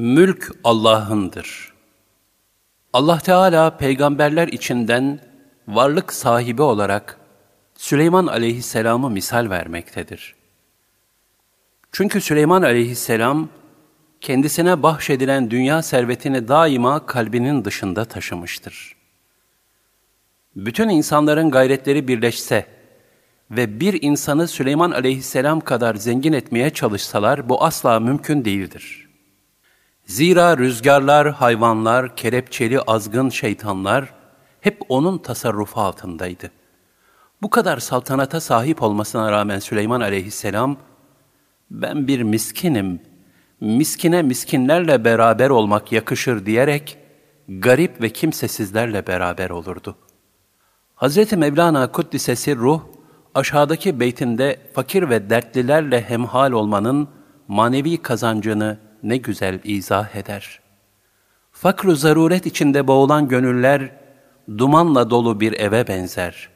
Mülk Allah'ındır. Allah Teala peygamberler içinden varlık sahibi olarak Süleyman aleyhisselamı misal vermektedir. Çünkü Süleyman aleyhisselam kendisine bahşedilen dünya servetini daima kalbinin dışında taşımıştır. Bütün insanların gayretleri birleşse ve bir insanı Süleyman aleyhisselam kadar zengin etmeye çalışsalar bu asla mümkün değildir. Zira rüzgarlar, hayvanlar, kelepçeli azgın şeytanlar hep onun tasarrufu altındaydı. Bu kadar saltanata sahip olmasına rağmen Süleyman aleyhisselam, ben bir miskinim, miskine miskinlerle beraber olmak yakışır diyerek, garip ve kimsesizlerle beraber olurdu. Hz. Mevlana Kuddisesi Ruh, aşağıdaki beytinde fakir ve dertlilerle hemhal olmanın manevi kazancını ne güzel izah eder. Fakru zaruret içinde boğulan gönüller, dumanla dolu bir eve benzer.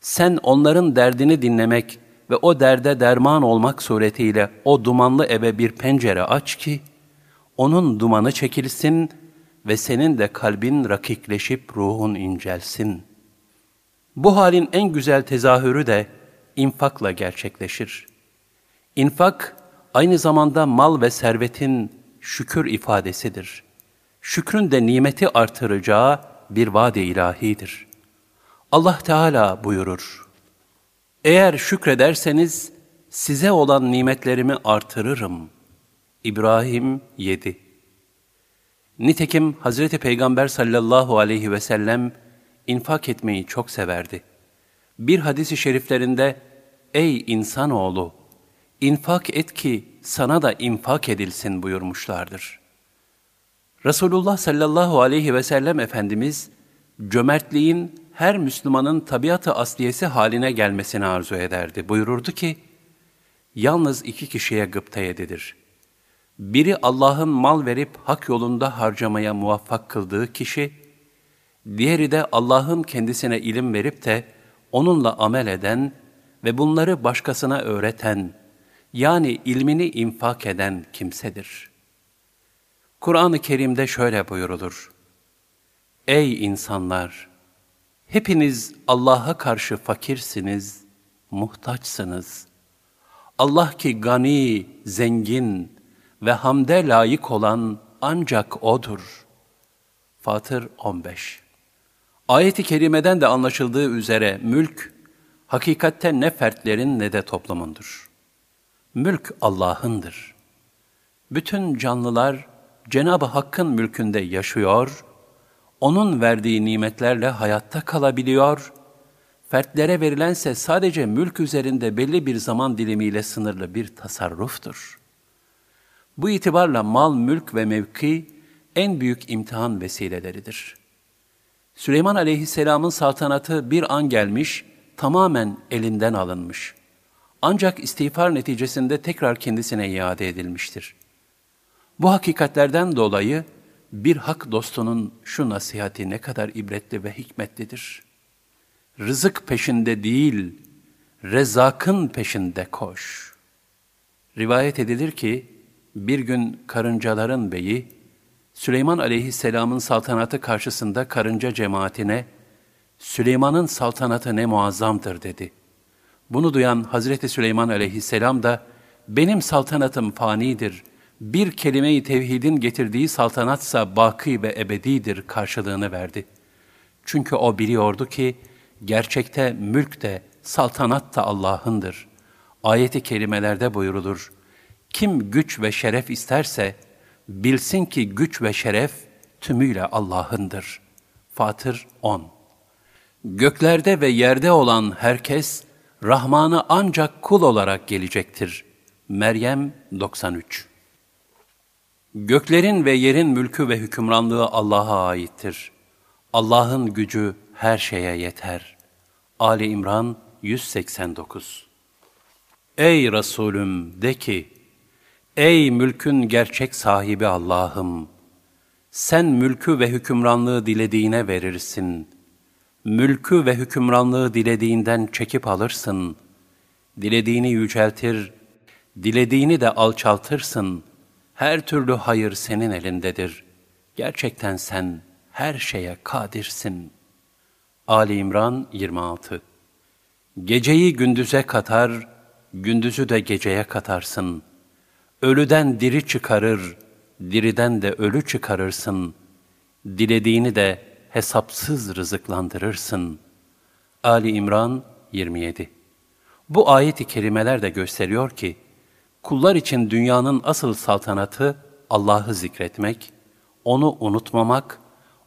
Sen onların derdini dinlemek ve o derde derman olmak suretiyle o dumanlı eve bir pencere aç ki, onun dumanı çekilsin ve senin de kalbin rakikleşip ruhun incelsin. Bu halin en güzel tezahürü de infakla gerçekleşir. İnfak, aynı zamanda mal ve servetin şükür ifadesidir. Şükrün de nimeti artıracağı bir vade ilahidir. Allah Teala buyurur, Eğer şükrederseniz size olan nimetlerimi artırırım. İbrahim 7 Nitekim Hazreti Peygamber sallallahu aleyhi ve sellem infak etmeyi çok severdi. Bir hadisi şeriflerinde, Ey insanoğlu! İnfak et ki sana da infak edilsin buyurmuşlardır. Resulullah sallallahu aleyhi ve sellem Efendimiz, cömertliğin her Müslümanın tabiatı asliyesi haline gelmesini arzu ederdi. Buyururdu ki, yalnız iki kişiye gıpta edilir. Biri Allah'ın mal verip hak yolunda harcamaya muvaffak kıldığı kişi, diğeri de Allah'ın kendisine ilim verip de onunla amel eden ve bunları başkasına öğreten, yani ilmini infak eden kimsedir. Kur'an-ı Kerim'de şöyle buyurulur. Ey insanlar! Hepiniz Allah'a karşı fakirsiniz, muhtaçsınız. Allah ki gani, zengin ve hamde layık olan ancak O'dur. Fatır 15 Ayet-i kerimeden de anlaşıldığı üzere mülk, hakikatte ne fertlerin ne de toplumundur. Mülk Allah'ındır. Bütün canlılar Cenab-ı Hakk'ın mülkünde yaşıyor, O'nun verdiği nimetlerle hayatta kalabiliyor, fertlere verilense sadece mülk üzerinde belli bir zaman dilimiyle sınırlı bir tasarruftur. Bu itibarla mal, mülk ve mevki en büyük imtihan vesileleridir.'' Süleyman aleyhisselamın saltanatı bir an gelmiş, tamamen elinden alınmış. Ancak istiğfar neticesinde tekrar kendisine iade edilmiştir. Bu hakikatlerden dolayı bir hak dostunun şu nasihati ne kadar ibretli ve hikmetlidir. Rızık peşinde değil, rezakın peşinde koş. Rivayet edilir ki, bir gün karıncaların beyi, Süleyman aleyhisselamın saltanatı karşısında karınca cemaatine, Süleyman'ın saltanatı ne muazzamdır dedi. Bunu duyan Hazreti Süleyman aleyhisselam da, benim saltanatım fanidir, bir kelime-i tevhidin getirdiği saltanatsa baki ve ebedidir karşılığını verdi. Çünkü o biliyordu ki, gerçekte mülk de, saltanat da Allah'ındır. Ayeti kelimelerde buyurulur, kim güç ve şeref isterse, bilsin ki güç ve şeref tümüyle Allah'ındır. Fatır 10 Göklerde ve yerde olan herkes, Rahman'a ancak kul olarak gelecektir. Meryem 93 Göklerin ve yerin mülkü ve hükümranlığı Allah'a aittir. Allah'ın gücü her şeye yeter. Ali İmran 189 Ey Resulüm de ki, Ey mülkün gerçek sahibi Allah'ım! Sen mülkü ve hükümranlığı dilediğine verirsin. Mülkü ve hükümranlığı dilediğinden çekip alırsın. Dilediğini yüceltir, dilediğini de alçaltırsın. Her türlü hayır senin elindedir. Gerçekten sen her şeye kadirsin. Ali İmran 26 Geceyi gündüze katar, gündüzü de geceye katarsın. Ölüden diri çıkarır, diriden de ölü çıkarırsın. Dilediğini de hesapsız rızıklandırırsın. Ali İmran 27 Bu ayet-i kerimeler de gösteriyor ki, kullar için dünyanın asıl saltanatı Allah'ı zikretmek, O'nu unutmamak,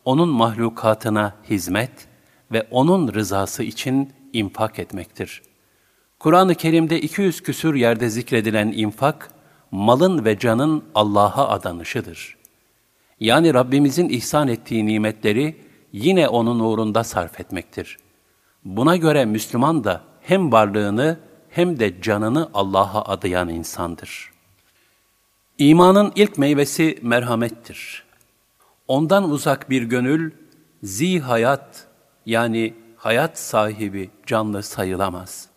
O'nun mahlukatına hizmet ve O'nun rızası için infak etmektir. Kur'an-ı Kerim'de 200 küsür yerde zikredilen infak, malın ve canın Allah'a adanışıdır. Yani Rabbimizin ihsan ettiği nimetleri yine O'nun uğrunda sarf etmektir. Buna göre Müslüman da hem varlığını hem de canını Allah'a adayan insandır. İmanın ilk meyvesi merhamettir. Ondan uzak bir gönül, zi hayat yani hayat sahibi canlı sayılamaz.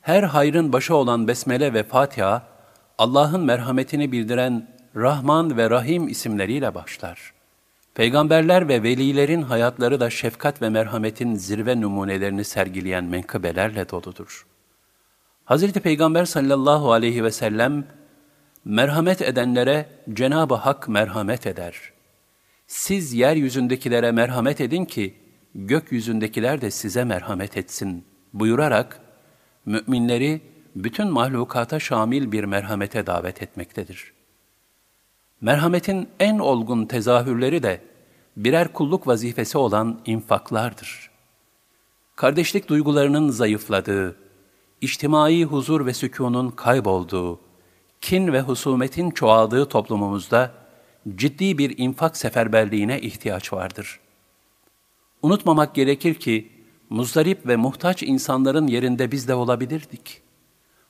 Her hayrın başı olan Besmele ve Fatiha, Allah'ın merhametini bildiren Rahman ve Rahim isimleriyle başlar. Peygamberler ve velilerin hayatları da şefkat ve merhametin zirve numunelerini sergileyen menkıbelerle doludur. Hazreti Peygamber sallallahu aleyhi ve sellem, merhamet edenlere Cenab-ı Hak merhamet eder. Siz yeryüzündekilere merhamet edin ki, gökyüzündekiler de size merhamet etsin buyurarak, müminleri bütün mahlukata şamil bir merhamete davet etmektedir. Merhametin en olgun tezahürleri de birer kulluk vazifesi olan infaklardır. Kardeşlik duygularının zayıfladığı, içtimai huzur ve sükunun kaybolduğu, kin ve husumetin çoğaldığı toplumumuzda ciddi bir infak seferberliğine ihtiyaç vardır. Unutmamak gerekir ki, muzdarip ve muhtaç insanların yerinde biz de olabilirdik.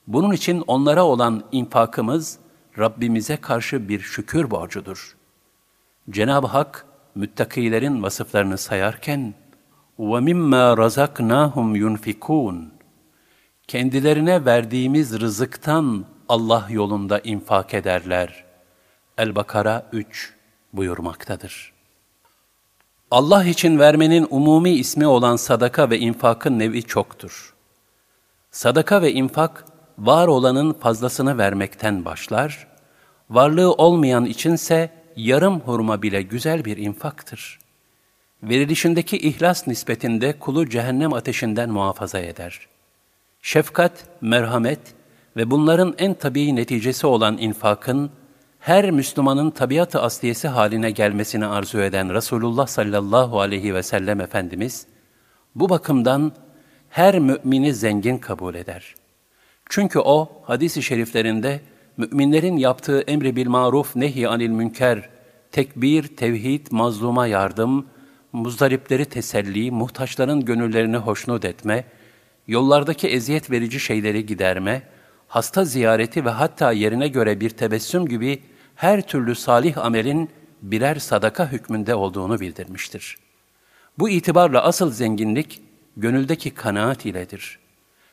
Bunun için onlara olan infakımız, Rabbimize karşı bir şükür borcudur. Cenab-ı Hak, müttakilerin vasıflarını sayarken, وَمِمَّا رَزَقْنَاهُمْ يُنْفِكُونَ Kendilerine verdiğimiz rızıktan Allah yolunda infak ederler. El-Bakara 3 buyurmaktadır. Allah için vermenin umumi ismi olan sadaka ve infakın nevi çoktur. Sadaka ve infak, var olanın fazlasını vermekten başlar, varlığı olmayan içinse yarım hurma bile güzel bir infaktır. Verilişindeki ihlas nispetinde kulu cehennem ateşinden muhafaza eder. Şefkat, merhamet ve bunların en tabii neticesi olan infakın, her Müslümanın tabiat-ı asliyesi haline gelmesini arzu eden Resulullah sallallahu aleyhi ve sellem Efendimiz, bu bakımdan her mümini zengin kabul eder. Çünkü o, hadis-i şeriflerinde, müminlerin yaptığı emri bil maruf nehi anil münker, tekbir, tevhid, mazluma yardım, muzdaripleri teselli, muhtaçların gönüllerini hoşnut etme, yollardaki eziyet verici şeyleri giderme, hasta ziyareti ve hatta yerine göre bir tebessüm gibi her türlü salih amelin birer sadaka hükmünde olduğunu bildirmiştir. Bu itibarla asıl zenginlik, gönüldeki kanaat iledir.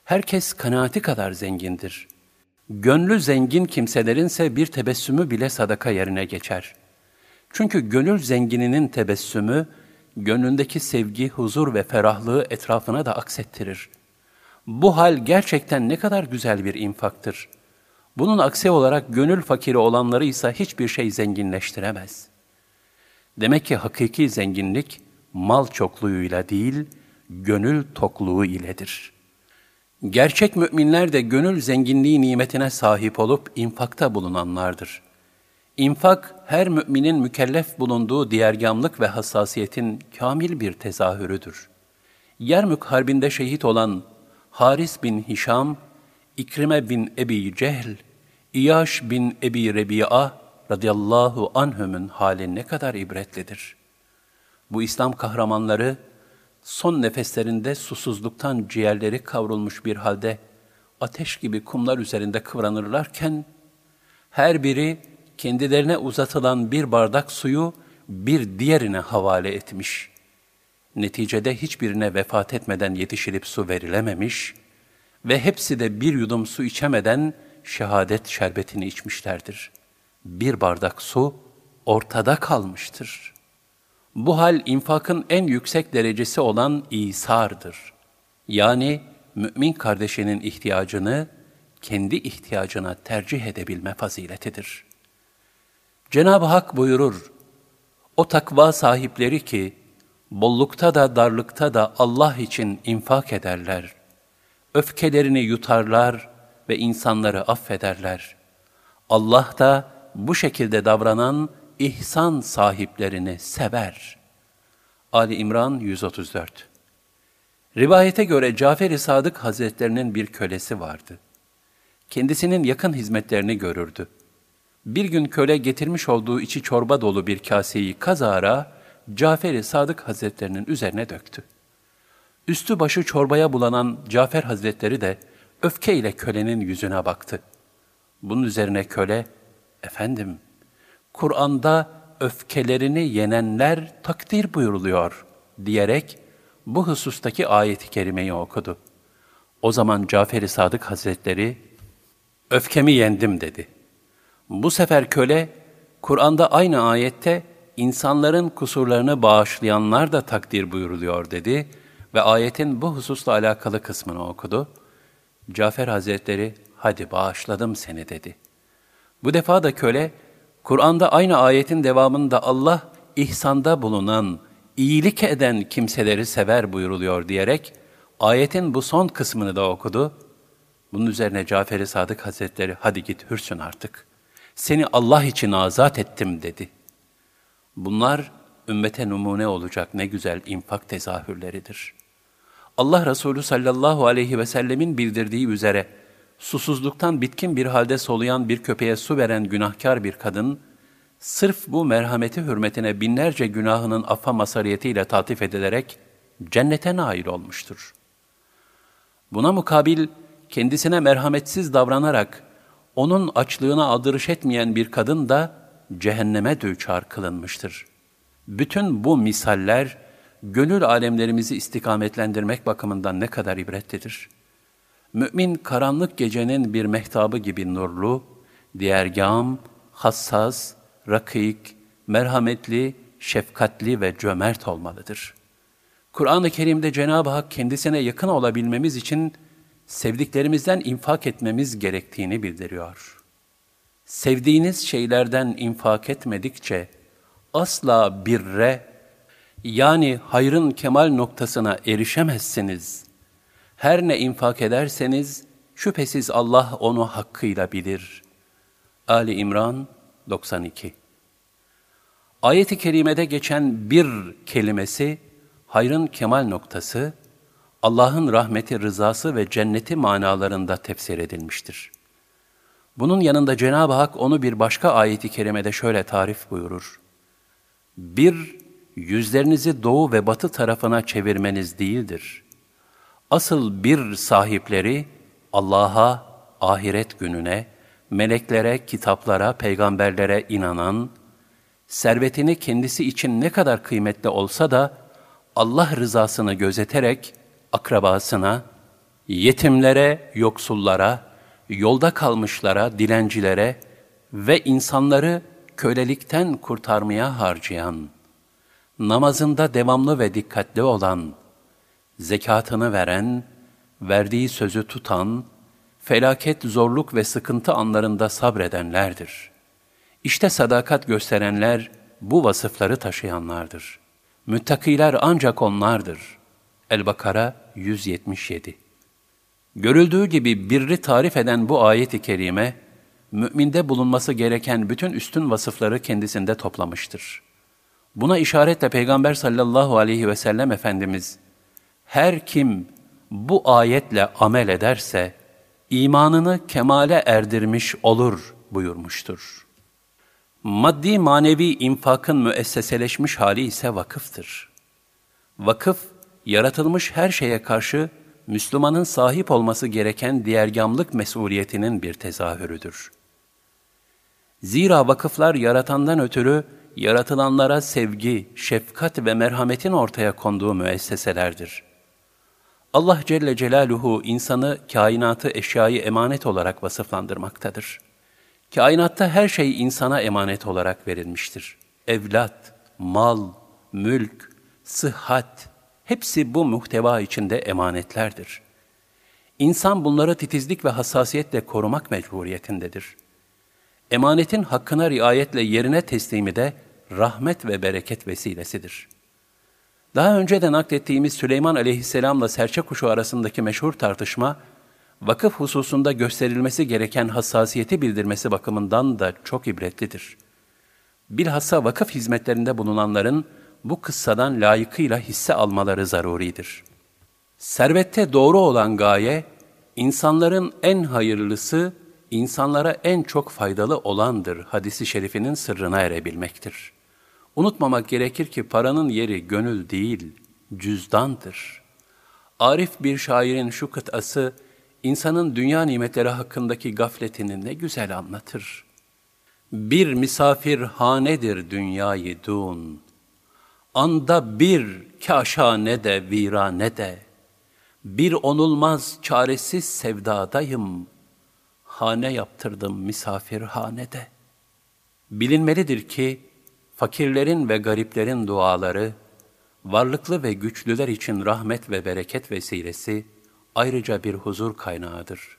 Herkes kanaati kadar zengindir. Gönlü zengin kimselerinse bir tebessümü bile sadaka yerine geçer. Çünkü gönül zengininin tebessümü, gönlündeki sevgi, huzur ve ferahlığı etrafına da aksettirir. Bu hal gerçekten ne kadar güzel bir infaktır. Bunun aksi olarak gönül fakiri olanları ise hiçbir şey zenginleştiremez. Demek ki hakiki zenginlik mal çokluğuyla değil, gönül tokluğu iledir. Gerçek müminler de gönül zenginliği nimetine sahip olup infakta bulunanlardır. İnfak, her müminin mükellef bulunduğu diğergamlık ve hassasiyetin kamil bir tezahürüdür. Yermük Harbi'nde şehit olan Haris bin Hişam, İkrime bin Ebi Cehl, İyaş bin Ebi Rebi'a radıyallahu anhümün hali ne kadar ibretlidir. Bu İslam kahramanları, son nefeslerinde susuzluktan ciğerleri kavrulmuş bir halde ateş gibi kumlar üzerinde kıvranırlarken, her biri kendilerine uzatılan bir bardak suyu bir diğerine havale etmiş. Neticede hiçbirine vefat etmeden yetişilip su verilememiş ve hepsi de bir yudum su içemeden şehadet şerbetini içmişlerdir. bir bardak su ortada kalmıştır. Bu hal infakın en yüksek derecesi olan İsa'dır. Yani mümin kardeşinin ihtiyacını kendi ihtiyacına tercih edebilme faziletidir. Cenab-ı Hak buyurur, o takva sahipleri ki, bollukta da darlıkta da Allah için infak ederler, öfkelerini yutarlar ve insanları affederler. Allah da bu şekilde davranan ihsan sahiplerini sever. Ali İmran 134 Rivayete göre Cafer-i Sadık Hazretlerinin bir kölesi vardı. Kendisinin yakın hizmetlerini görürdü. Bir gün köle getirmiş olduğu içi çorba dolu bir kaseyi kazara Cafer-i Sadık Hazretlerinin üzerine döktü. Üstü başı çorbaya bulanan Cafer Hazretleri de öfkeyle kölenin yüzüne baktı. Bunun üzerine köle, efendim, Kur'an'da öfkelerini yenenler takdir buyuruluyor diyerek bu husustaki ayeti kerimeyi okudu. O zaman Cafer-i Sadık Hazretleri, öfkemi yendim dedi. Bu sefer köle, Kur'an'da aynı ayette insanların kusurlarını bağışlayanlar da takdir buyuruluyor dedi ve ayetin bu hususla alakalı kısmını okudu. Cafer Hazretleri, hadi bağışladım seni dedi. Bu defa da köle, Kur'an'da aynı ayetin devamında Allah, ihsanda bulunan, iyilik eden kimseleri sever buyuruluyor diyerek, ayetin bu son kısmını da okudu. Bunun üzerine Cafer-i Sadık Hazretleri, hadi git hürsün artık. Seni Allah için azat ettim dedi. Bunlar, ümmete numune olacak ne güzel infak tezahürleridir. Allah Resulü sallallahu aleyhi ve sellemin bildirdiği üzere, susuzluktan bitkin bir halde soluyan bir köpeğe su veren günahkar bir kadın, sırf bu merhameti hürmetine binlerce günahının affa masariyetiyle tatif edilerek cennete nail olmuştur. Buna mukabil kendisine merhametsiz davranarak onun açlığına aldırış etmeyen bir kadın da cehenneme düçar kılınmıştır. Bütün bu misaller, gönül alemlerimizi istikametlendirmek bakımından ne kadar ibretlidir. Mümin karanlık gecenin bir mehtabı gibi nurlu, diğergam, hassas, rakik, merhametli, şefkatli ve cömert olmalıdır. Kur'an-ı Kerim'de Cenab-ı Hak kendisine yakın olabilmemiz için sevdiklerimizden infak etmemiz gerektiğini bildiriyor. Sevdiğiniz şeylerden infak etmedikçe asla birre yani hayrın kemal noktasına erişemezsiniz. Her ne infak ederseniz şüphesiz Allah onu hakkıyla bilir. Ali İmran 92 Ayet-i kerimede geçen bir kelimesi hayrın kemal noktası, Allah'ın rahmeti, rızası ve cenneti manalarında tefsir edilmiştir. Bunun yanında Cenab-ı Hak onu bir başka ayeti kerimede şöyle tarif buyurur. Bir, yüzlerinizi doğu ve batı tarafına çevirmeniz değildir. Asıl bir sahipleri Allah'a, ahiret gününe, meleklere, kitaplara, peygamberlere inanan, servetini kendisi için ne kadar kıymetli olsa da Allah rızasını gözeterek akrabasına, yetimlere, yoksullara, yolda kalmışlara, dilencilere ve insanları kölelikten kurtarmaya harcayan, namazında devamlı ve dikkatli olan, zekatını veren, verdiği sözü tutan, felaket, zorluk ve sıkıntı anlarında sabredenlerdir. İşte sadakat gösterenler bu vasıfları taşıyanlardır. Müttakiler ancak onlardır. El-Bakara 177 Görüldüğü gibi birri tarif eden bu ayet-i kerime, müminde bulunması gereken bütün üstün vasıfları kendisinde toplamıştır. Buna işaretle Peygamber sallallahu aleyhi ve sellem Efendimiz, her kim bu ayetle amel ederse, imanını kemale erdirmiş olur buyurmuştur. Maddi manevi infakın müesseseleşmiş hali ise vakıftır. Vakıf, yaratılmış her şeye karşı Müslümanın sahip olması gereken diğergamlık mesuliyetinin bir tezahürüdür. Zira vakıflar yaratandan ötürü yaratılanlara sevgi, şefkat ve merhametin ortaya konduğu müesseselerdir. Allah Celle Celaluhu insanı, kainatı, eşyayı emanet olarak vasıflandırmaktadır. Kainatta her şey insana emanet olarak verilmiştir. Evlat, mal, mülk, sıhhat, hepsi bu muhteva içinde emanetlerdir. İnsan bunları titizlik ve hassasiyetle korumak mecburiyetindedir. Emanetin hakkına riayetle yerine teslimi de rahmet ve bereket vesilesidir. Daha önce de naklettiğimiz Süleyman aleyhisselamla serçe kuşu arasındaki meşhur tartışma, vakıf hususunda gösterilmesi gereken hassasiyeti bildirmesi bakımından da çok ibretlidir. Bilhassa vakıf hizmetlerinde bulunanların bu kıssadan layıkıyla hisse almaları zaruridir. Servette doğru olan gaye, insanların en hayırlısı, insanlara en çok faydalı olandır hadisi şerifinin sırrına erebilmektir. Unutmamak gerekir ki paranın yeri gönül değil, cüzdandır. Arif bir şairin şu kıtası, insanın dünya nimetleri hakkındaki gafletini ne güzel anlatır. Bir misafir hanedir dünyayı dun. Anda bir kaşane de virane de. Bir onulmaz çaresiz sevdadayım. Hane yaptırdım misafirhanede. Bilinmelidir ki fakirlerin ve gariplerin duaları, varlıklı ve güçlüler için rahmet ve bereket vesilesi, ayrıca bir huzur kaynağıdır.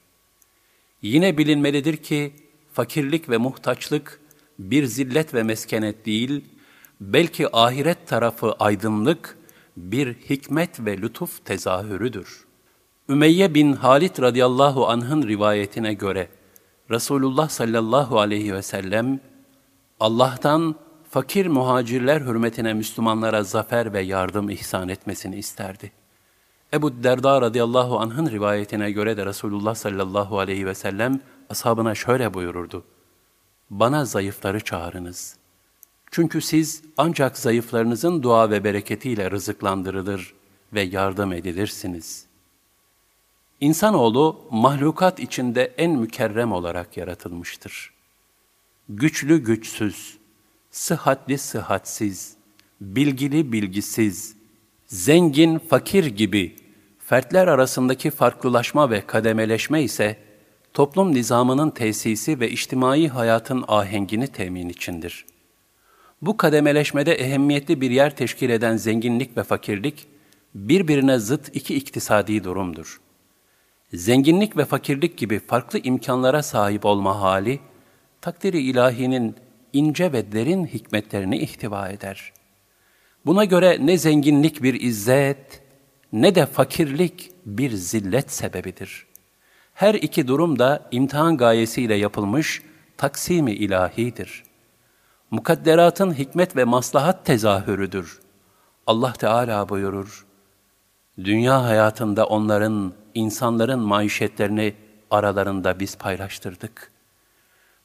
Yine bilinmelidir ki, fakirlik ve muhtaçlık bir zillet ve meskenet değil, belki ahiret tarafı aydınlık, bir hikmet ve lütuf tezahürüdür. Ümeyye bin Halit radıyallahu anh'ın rivayetine göre, Resulullah sallallahu aleyhi ve sellem, Allah'tan fakir muhacirler hürmetine Müslümanlara zafer ve yardım ihsan etmesini isterdi. Ebu Derda radıyallahu anh'ın rivayetine göre de Resulullah sallallahu aleyhi ve sellem ashabına şöyle buyururdu. Bana zayıfları çağırınız. Çünkü siz ancak zayıflarınızın dua ve bereketiyle rızıklandırılır ve yardım edilirsiniz. İnsanoğlu mahlukat içinde en mükerrem olarak yaratılmıştır. Güçlü güçsüz, sıhhatli sıhhatsiz, bilgili bilgisiz, zengin fakir gibi fertler arasındaki farklılaşma ve kademeleşme ise toplum nizamının tesisi ve içtimai hayatın ahengini temin içindir. Bu kademeleşmede ehemmiyetli bir yer teşkil eden zenginlik ve fakirlik, birbirine zıt iki iktisadi durumdur. Zenginlik ve fakirlik gibi farklı imkanlara sahip olma hali, takdiri ilahinin ince ve derin hikmetlerini ihtiva eder. Buna göre ne zenginlik bir izzet, ne de fakirlik bir zillet sebebidir. Her iki durum da imtihan gayesiyle yapılmış taksimi ilahidir. Mukadderatın hikmet ve maslahat tezahürüdür. Allah Teala buyurur, Dünya hayatında onların, insanların maişetlerini aralarında biz paylaştırdık.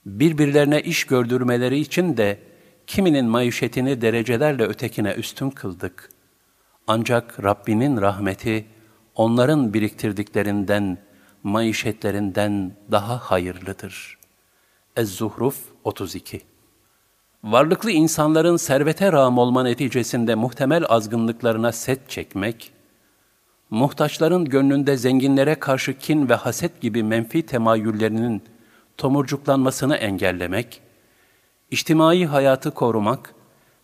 Birbirlerine iş gördürmeleri için de kiminin maişetini derecelerle ötekine üstün kıldık. Ancak Rabbinin rahmeti onların biriktirdiklerinden, maişetlerinden daha hayırlıdır. Ez-Zuhruf 32 Varlıklı insanların servete rağm olma neticesinde muhtemel azgınlıklarına set çekmek, muhtaçların gönlünde zenginlere karşı kin ve haset gibi menfi temayüllerinin tomurcuklanmasını engellemek, içtimai hayatı korumak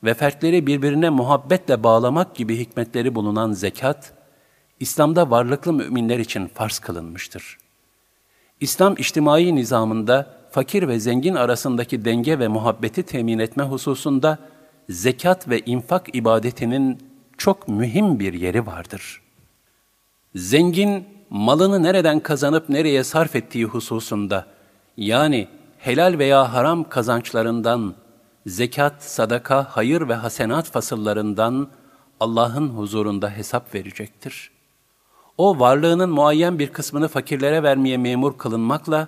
ve fertleri birbirine muhabbetle bağlamak gibi hikmetleri bulunan zekat, İslam'da varlıklı müminler için farz kılınmıştır. İslam içtimai nizamında fakir ve zengin arasındaki denge ve muhabbeti temin etme hususunda zekat ve infak ibadetinin çok mühim bir yeri vardır. Zengin, malını nereden kazanıp nereye sarf ettiği hususunda, yani helal veya haram kazançlarından, zekat, sadaka, hayır ve hasenat fasıllarından Allah'ın huzurunda hesap verecektir. O varlığının muayyen bir kısmını fakirlere vermeye memur kılınmakla,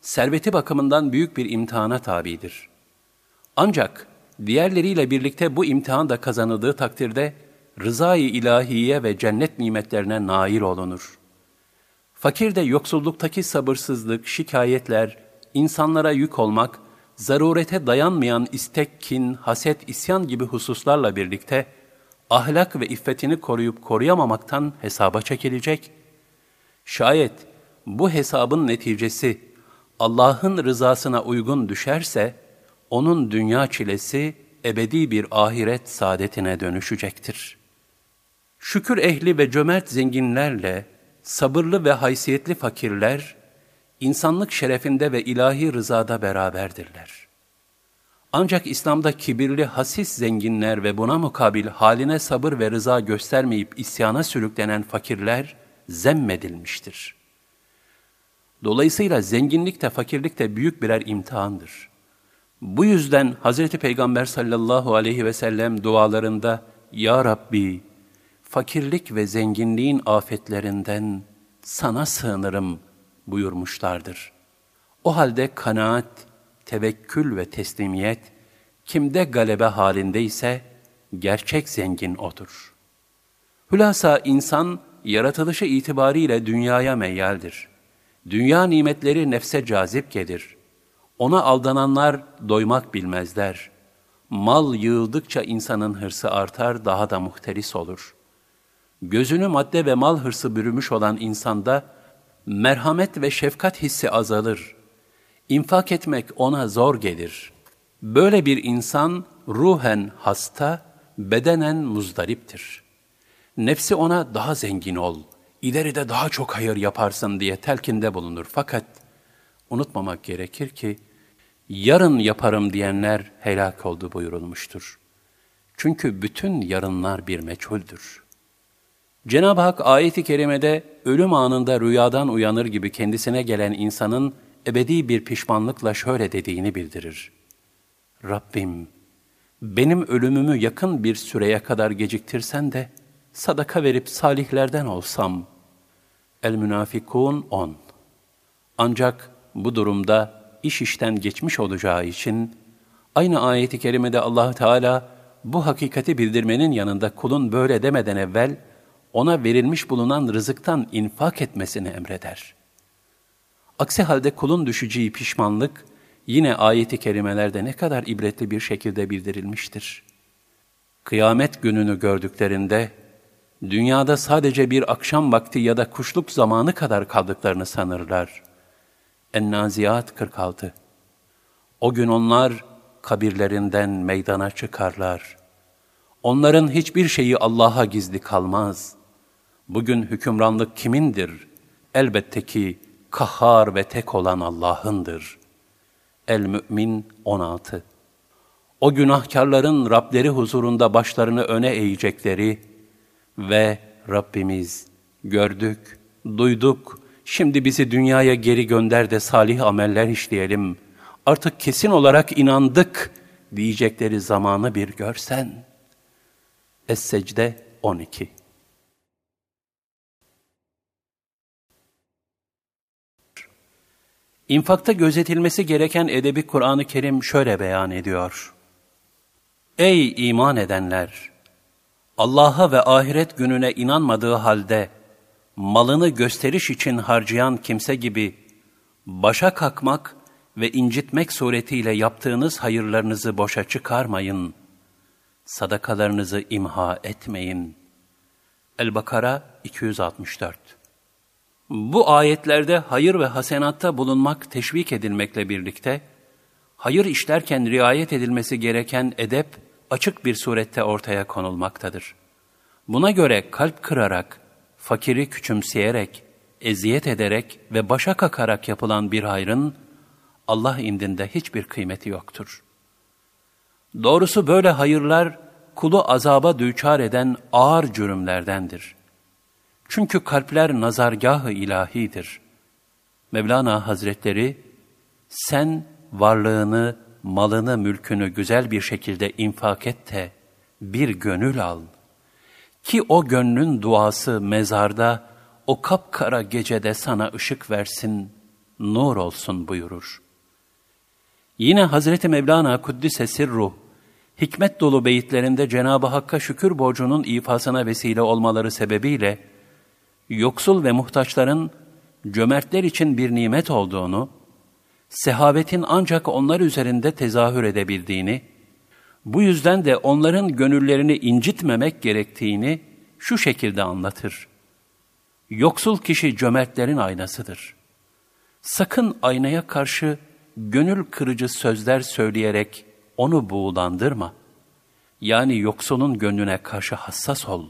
serveti bakımından büyük bir imtihana tabidir. Ancak diğerleriyle birlikte bu imtihan da kazanıldığı takdirde rızayı ilahiye ve cennet nimetlerine nail olunur. Fakir de yoksulluktaki sabırsızlık, şikayetler, insanlara yük olmak, zarurete dayanmayan istek, kin, haset, isyan gibi hususlarla birlikte ahlak ve iffetini koruyup koruyamamaktan hesaba çekilecek. Şayet bu hesabın neticesi Allah'ın rızasına uygun düşerse, onun dünya çilesi ebedi bir ahiret saadetine dönüşecektir. Şükür ehli ve cömert zenginlerle, sabırlı ve haysiyetli fakirler, insanlık şerefinde ve ilahi rızada beraberdirler. Ancak İslam'da kibirli hasis zenginler ve buna mukabil haline sabır ve rıza göstermeyip isyana sürüklenen fakirler zemmedilmiştir. Dolayısıyla zenginlik de fakirlik de büyük birer imtihandır. Bu yüzden Hz. Peygamber sallallahu aleyhi ve sellem dualarında Ya Rabbi, fakirlik ve zenginliğin afetlerinden sana sığınırım buyurmuşlardır. O halde kanaat, tevekkül ve teslimiyet kimde galebe halindeyse gerçek zengin odur. Hülasa insan yaratılışı itibariyle dünyaya meyyaldir. Dünya nimetleri nefse cazip gelir. Ona aldananlar doymak bilmezler. Mal yığıldıkça insanın hırsı artar, daha da muhteris olur. Gözünü madde ve mal hırsı bürümüş olan insanda merhamet ve şefkat hissi azalır. İnfak etmek ona zor gelir. Böyle bir insan ruhen hasta, bedenen muzdariptir. Nefsi ona daha zengin ol, ileride daha çok hayır yaparsın diye telkinde bulunur. Fakat unutmamak gerekir ki, yarın yaparım diyenler helak oldu buyurulmuştur. Çünkü bütün yarınlar bir meçhuldür. Cenab-ı Hak ayeti kerimede ölüm anında rüyadan uyanır gibi kendisine gelen insanın ebedi bir pişmanlıkla şöyle dediğini bildirir. Rabbim, benim ölümümü yakın bir süreye kadar geciktirsen de sadaka verip salihlerden olsam. El-Münafikun 10 Ancak bu durumda iş işten geçmiş olacağı için aynı ayeti kerimede allah Teala bu hakikati bildirmenin yanında kulun böyle demeden evvel ona verilmiş bulunan rızıktan infak etmesini emreder. Aksi halde kulun düşeceği pişmanlık yine ayeti kerimelerde ne kadar ibretli bir şekilde bildirilmiştir. Kıyamet gününü gördüklerinde dünyada sadece bir akşam vakti ya da kuşluk zamanı kadar kaldıklarını sanırlar. En-Naziyat 46 O gün onlar kabirlerinden meydana çıkarlar. Onların hiçbir şeyi Allah'a gizli kalmaz. Bugün hükümranlık kimindir? Elbette ki kahhar ve tek olan Allah'ındır. El-Mü'min 16 O günahkarların Rableri huzurunda başlarını öne eğecekleri ve Rabbimiz gördük, duyduk, şimdi bizi dünyaya geri gönder de salih ameller işleyelim. Artık kesin olarak inandık diyecekleri zamanı bir görsen. Es-Secde 12 İnfakta gözetilmesi gereken edebi Kur'an-ı Kerim şöyle beyan ediyor. Ey iman edenler! Allah'a ve ahiret gününe inanmadığı halde malını gösteriş için harcayan kimse gibi başa kalkmak ve incitmek suretiyle yaptığınız hayırlarınızı boşa çıkarmayın. Sadakalarınızı imha etmeyin. El-Bakara 264 bu ayetlerde hayır ve hasenatta bulunmak teşvik edilmekle birlikte, hayır işlerken riayet edilmesi gereken edep açık bir surette ortaya konulmaktadır. Buna göre kalp kırarak, fakiri küçümseyerek, eziyet ederek ve başa kakarak yapılan bir hayrın, Allah indinde hiçbir kıymeti yoktur. Doğrusu böyle hayırlar, kulu azaba düçar eden ağır cürümlerdendir.'' Çünkü kalpler nazargahı ilahidir. Mevlana Hazretleri, sen varlığını, malını, mülkünü güzel bir şekilde infak et de bir gönül al. Ki o gönlün duası mezarda, o kapkara gecede sana ışık versin, nur olsun buyurur. Yine Hazreti Mevlana Kuddise Sirruh, hikmet dolu beyitlerinde Cenab-ı Hakk'a şükür borcunun ifasına vesile olmaları sebebiyle, yoksul ve muhtaçların cömertler için bir nimet olduğunu, sehavetin ancak onlar üzerinde tezahür edebildiğini, bu yüzden de onların gönüllerini incitmemek gerektiğini şu şekilde anlatır. Yoksul kişi cömertlerin aynasıdır. Sakın aynaya karşı gönül kırıcı sözler söyleyerek onu buğulandırma. Yani yoksulun gönlüne karşı hassas ol.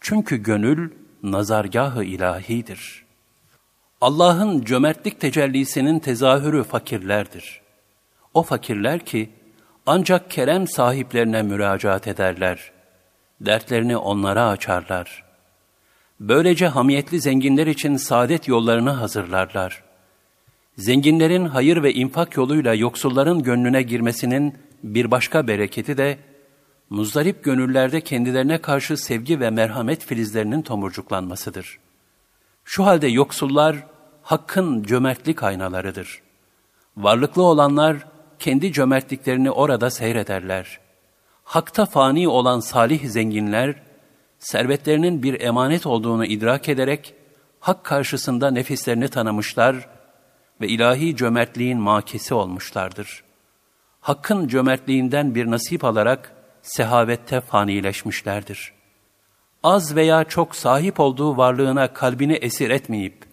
Çünkü gönül nazargahı ilahidir. Allah'ın cömertlik tecellisinin tezahürü fakirlerdir. O fakirler ki ancak kerem sahiplerine müracaat ederler. Dertlerini onlara açarlar. Böylece hamiyetli zenginler için saadet yollarını hazırlarlar. Zenginlerin hayır ve infak yoluyla yoksulların gönlüne girmesinin bir başka bereketi de, muzdarip gönüllerde kendilerine karşı sevgi ve merhamet filizlerinin tomurcuklanmasıdır. Şu halde yoksullar, Hakk'ın cömertlik aynalarıdır. Varlıklı olanlar, kendi cömertliklerini orada seyrederler. Hakta fani olan salih zenginler, servetlerinin bir emanet olduğunu idrak ederek, hak karşısında nefislerini tanımışlar ve ilahi cömertliğin makesi olmuşlardır. Hakkın cömertliğinden bir nasip alarak sehavette fanileşmişlerdir. Az veya çok sahip olduğu varlığına kalbini esir etmeyip,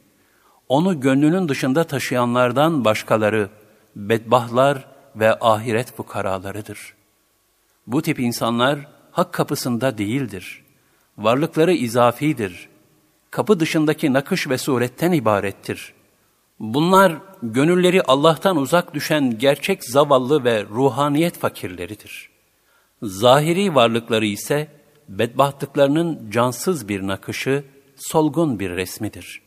onu gönlünün dışında taşıyanlardan başkaları, bedbahlar ve ahiret fukaralarıdır. Bu tip insanlar hak kapısında değildir. Varlıkları izafidir. Kapı dışındaki nakış ve suretten ibarettir. Bunlar gönülleri Allah'tan uzak düşen gerçek zavallı ve ruhaniyet fakirleridir. Zahiri varlıkları ise bedbahtlıklarının cansız bir nakışı, solgun bir resmidir.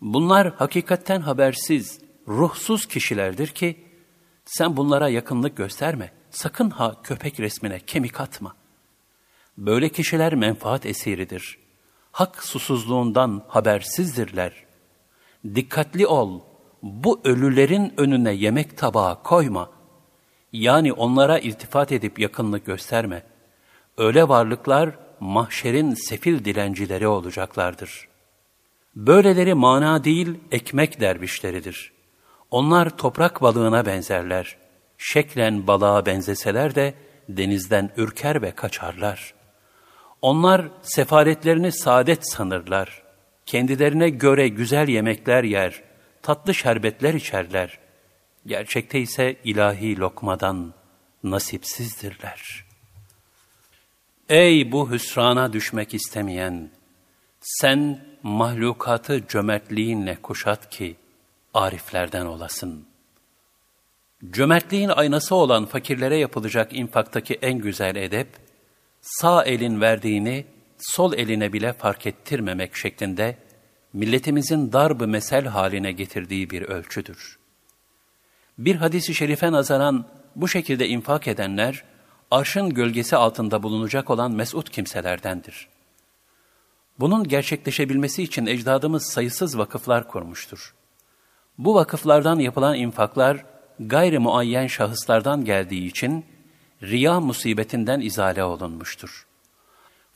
Bunlar hakikatten habersiz, ruhsuz kişilerdir ki, sen bunlara yakınlık gösterme, sakın ha köpek resmine kemik atma. Böyle kişiler menfaat esiridir. Hak susuzluğundan habersizdirler. Dikkatli ol, bu ölülerin önüne yemek tabağı koyma. Yani onlara iltifat edip yakınlık gösterme. Öyle varlıklar mahşerin sefil dilencileri olacaklardır. Böyleleri mana değil ekmek dervişleridir.'' Onlar toprak balığına benzerler. Şeklen balığa benzeseler de denizden ürker ve kaçarlar. Onlar sefaretlerini saadet sanırlar. Kendilerine göre güzel yemekler yer, tatlı şerbetler içerler. Gerçekte ise ilahi lokmadan nasipsizdirler. Ey bu hüsrana düşmek istemeyen, sen mahlukatı cömertliğinle kuşat ki, ariflerden olasın. Cömertliğin aynası olan fakirlere yapılacak infaktaki en güzel edep, sağ elin verdiğini sol eline bile fark ettirmemek şeklinde milletimizin darb mesel haline getirdiği bir ölçüdür. Bir hadisi şerife nazaran bu şekilde infak edenler, arşın gölgesi altında bulunacak olan mesut kimselerdendir. Bunun gerçekleşebilmesi için ecdadımız sayısız vakıflar kurmuştur. Bu vakıflardan yapılan infaklar gayri muayyen şahıslardan geldiği için riya musibetinden izale olunmuştur.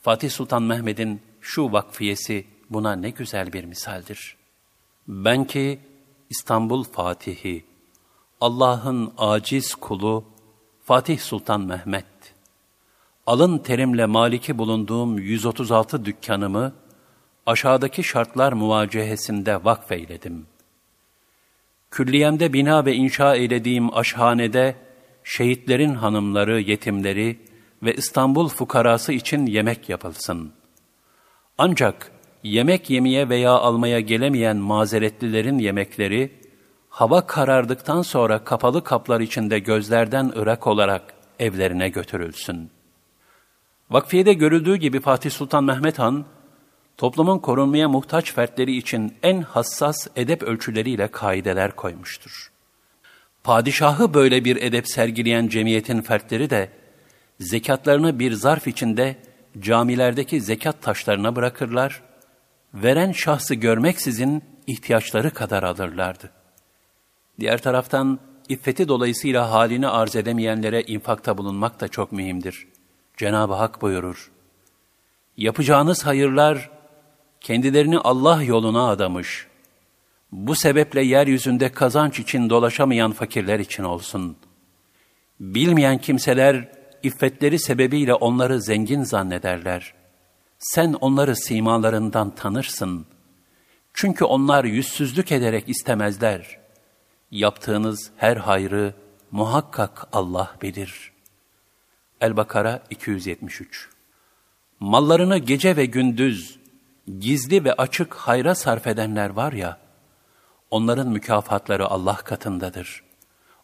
Fatih Sultan Mehmet'in şu vakfiyesi buna ne güzel bir misaldir. Ben ki İstanbul Fatihi, Allah'ın aciz kulu Fatih Sultan Mehmet, alın terimle maliki bulunduğum 136 dükkanımı aşağıdaki şartlar muvacehesinde vakfeyledim. Külliyemde bina ve inşa eylediğim aşhanede şehitlerin hanımları, yetimleri ve İstanbul fukarası için yemek yapılsın. Ancak yemek yemeye veya almaya gelemeyen mazeretlilerin yemekleri, hava karardıktan sonra kapalı kaplar içinde gözlerden ırak olarak evlerine götürülsün. Vakfiyede görüldüğü gibi Fatih Sultan Mehmet Han, toplumun korunmaya muhtaç fertleri için en hassas edep ölçüleriyle kaideler koymuştur. Padişahı böyle bir edep sergileyen cemiyetin fertleri de, zekatlarını bir zarf içinde camilerdeki zekat taşlarına bırakırlar, veren şahsı görmeksizin ihtiyaçları kadar alırlardı. Diğer taraftan, iffeti dolayısıyla halini arz edemeyenlere infakta bulunmak da çok mühimdir. Cenab-ı Hak buyurur, Yapacağınız hayırlar, kendilerini Allah yoluna adamış, bu sebeple yeryüzünde kazanç için dolaşamayan fakirler için olsun. Bilmeyen kimseler, iffetleri sebebiyle onları zengin zannederler. Sen onları simalarından tanırsın. Çünkü onlar yüzsüzlük ederek istemezler. Yaptığınız her hayrı muhakkak Allah bilir. El-Bakara 273 Mallarını gece ve gündüz, gizli ve açık hayra sarf edenler var ya, onların mükafatları Allah katındadır.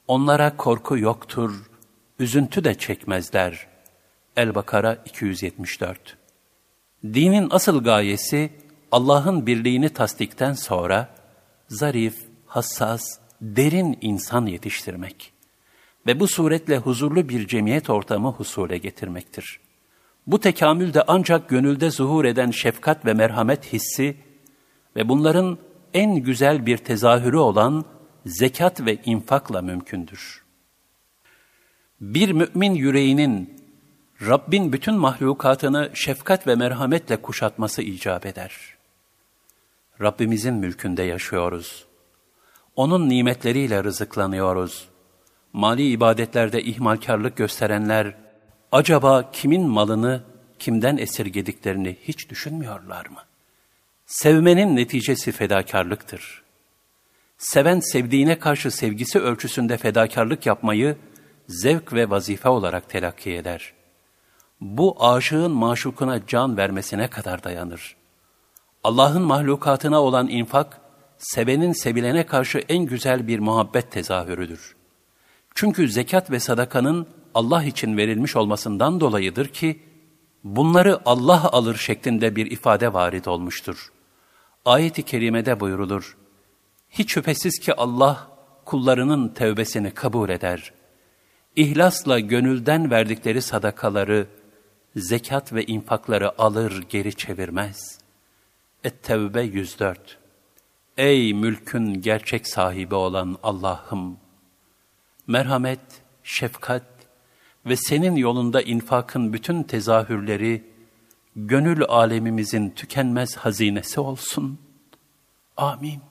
Onlara korku yoktur, üzüntü de çekmezler. El-Bakara 274 Dinin asıl gayesi, Allah'ın birliğini tasdikten sonra, zarif, hassas, derin insan yetiştirmek ve bu suretle huzurlu bir cemiyet ortamı husule getirmektir. Bu tekamül de ancak gönülde zuhur eden şefkat ve merhamet hissi ve bunların en güzel bir tezahürü olan zekat ve infakla mümkündür. Bir mümin yüreğinin Rabbin bütün mahlukatını şefkat ve merhametle kuşatması icap eder. Rabbimizin mülkünde yaşıyoruz. Onun nimetleriyle rızıklanıyoruz. Mali ibadetlerde ihmalkarlık gösterenler, acaba kimin malını kimden esirgediklerini hiç düşünmüyorlar mı? Sevmenin neticesi fedakarlıktır. Seven sevdiğine karşı sevgisi ölçüsünde fedakarlık yapmayı zevk ve vazife olarak telakki eder. Bu aşığın maşukuna can vermesine kadar dayanır. Allah'ın mahlukatına olan infak, sevenin sevilene karşı en güzel bir muhabbet tezahürüdür. Çünkü zekat ve sadakanın Allah için verilmiş olmasından dolayıdır ki, bunları Allah alır şeklinde bir ifade varid olmuştur. Ayet-i kerimede buyrulur, hiç şüphesiz ki Allah kullarının tevbesini kabul eder. İhlasla gönülden verdikleri sadakaları, zekat ve infakları alır geri çevirmez. Et-Tevbe 104 Ey mülkün gerçek sahibi olan Allah'ım! Merhamet, şefkat ve senin yolunda infakın bütün tezahürleri, gönül alemimizin tükenmez hazinesi olsun. Amin.